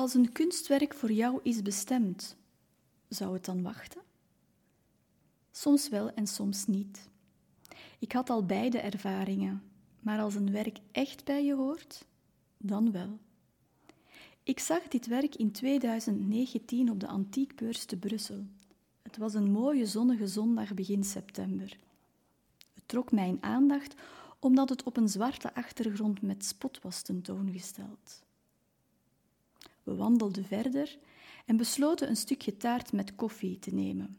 Als een kunstwerk voor jou is bestemd, zou het dan wachten? Soms wel en soms niet. Ik had al beide ervaringen, maar als een werk echt bij je hoort, dan wel. Ik zag dit werk in 2019 op de Antiekbeurs te Brussel. Het was een mooie zonnige zondag begin september. Het trok mijn aandacht omdat het op een zwarte achtergrond met spot was tentoongesteld. We wandelden verder en besloten een stukje taart met koffie te nemen.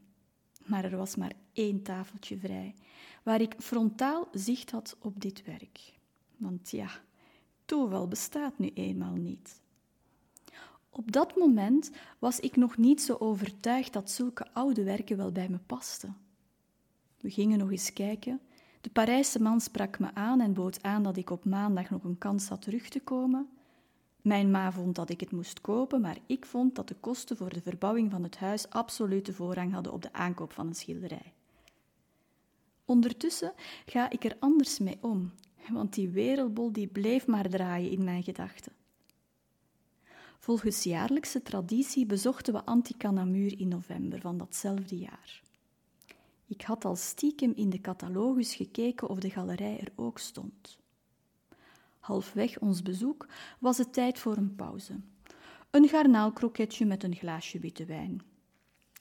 Maar er was maar één tafeltje vrij, waar ik frontaal zicht had op dit werk. Want ja, toeval bestaat nu eenmaal niet. Op dat moment was ik nog niet zo overtuigd dat zulke oude werken wel bij me pasten. We gingen nog eens kijken. De Parijse man sprak me aan en bood aan dat ik op maandag nog een kans had terug te komen. Mijn ma vond dat ik het moest kopen, maar ik vond dat de kosten voor de verbouwing van het huis absolute voorrang hadden op de aankoop van een schilderij. Ondertussen ga ik er anders mee om, want die wereldbol die bleef maar draaien in mijn gedachten. Volgens jaarlijkse traditie bezochten we Anticanamur in november van datzelfde jaar. Ik had al stiekem in de catalogus gekeken of de galerij er ook stond. Halfweg ons bezoek was het tijd voor een pauze. Een garnaalkroketje met een glaasje witte wijn.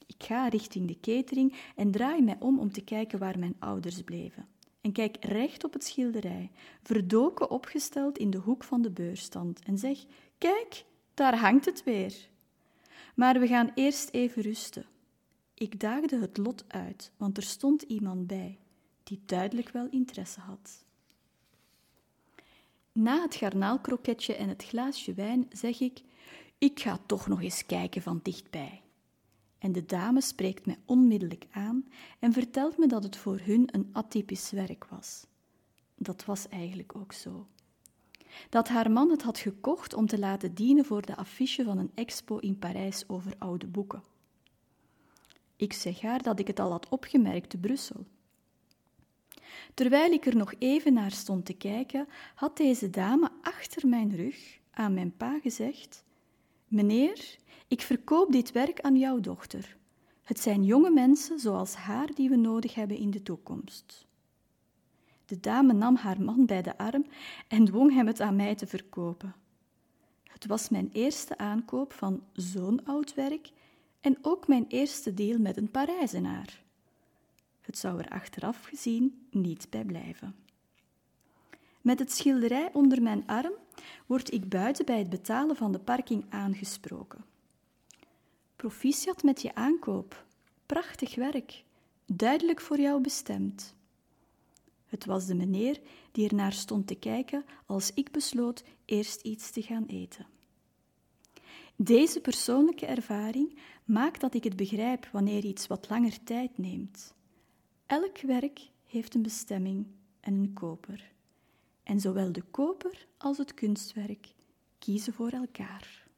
Ik ga richting de catering en draai mij om om te kijken waar mijn ouders bleven. En kijk recht op het schilderij, verdoken opgesteld in de hoek van de beurstand, en zeg: Kijk, daar hangt het weer. Maar we gaan eerst even rusten. Ik daagde het lot uit, want er stond iemand bij die duidelijk wel interesse had. Na het garnaalkroketje en het glaasje wijn zeg ik: Ik ga toch nog eens kijken van dichtbij. En de dame spreekt mij onmiddellijk aan en vertelt me dat het voor hun een atypisch werk was. Dat was eigenlijk ook zo. Dat haar man het had gekocht om te laten dienen voor de affiche van een expo in Parijs over oude boeken. Ik zeg haar dat ik het al had opgemerkt te Brussel. Terwijl ik er nog even naar stond te kijken, had deze dame achter mijn rug aan mijn pa gezegd: Meneer, ik verkoop dit werk aan jouw dochter. Het zijn jonge mensen zoals haar die we nodig hebben in de toekomst. De dame nam haar man bij de arm en dwong hem het aan mij te verkopen. Het was mijn eerste aankoop van zo'n oud werk en ook mijn eerste deal met een Parijzenaar. Het zou er achteraf gezien niet bij blijven. Met het schilderij onder mijn arm word ik buiten bij het betalen van de parking aangesproken. Proficiat met je aankoop. Prachtig werk. Duidelijk voor jou bestemd. Het was de meneer die er naar stond te kijken als ik besloot eerst iets te gaan eten. Deze persoonlijke ervaring maakt dat ik het begrijp wanneer iets wat langer tijd neemt. Elk werk heeft een bestemming en een koper. En zowel de koper als het kunstwerk kiezen voor elkaar.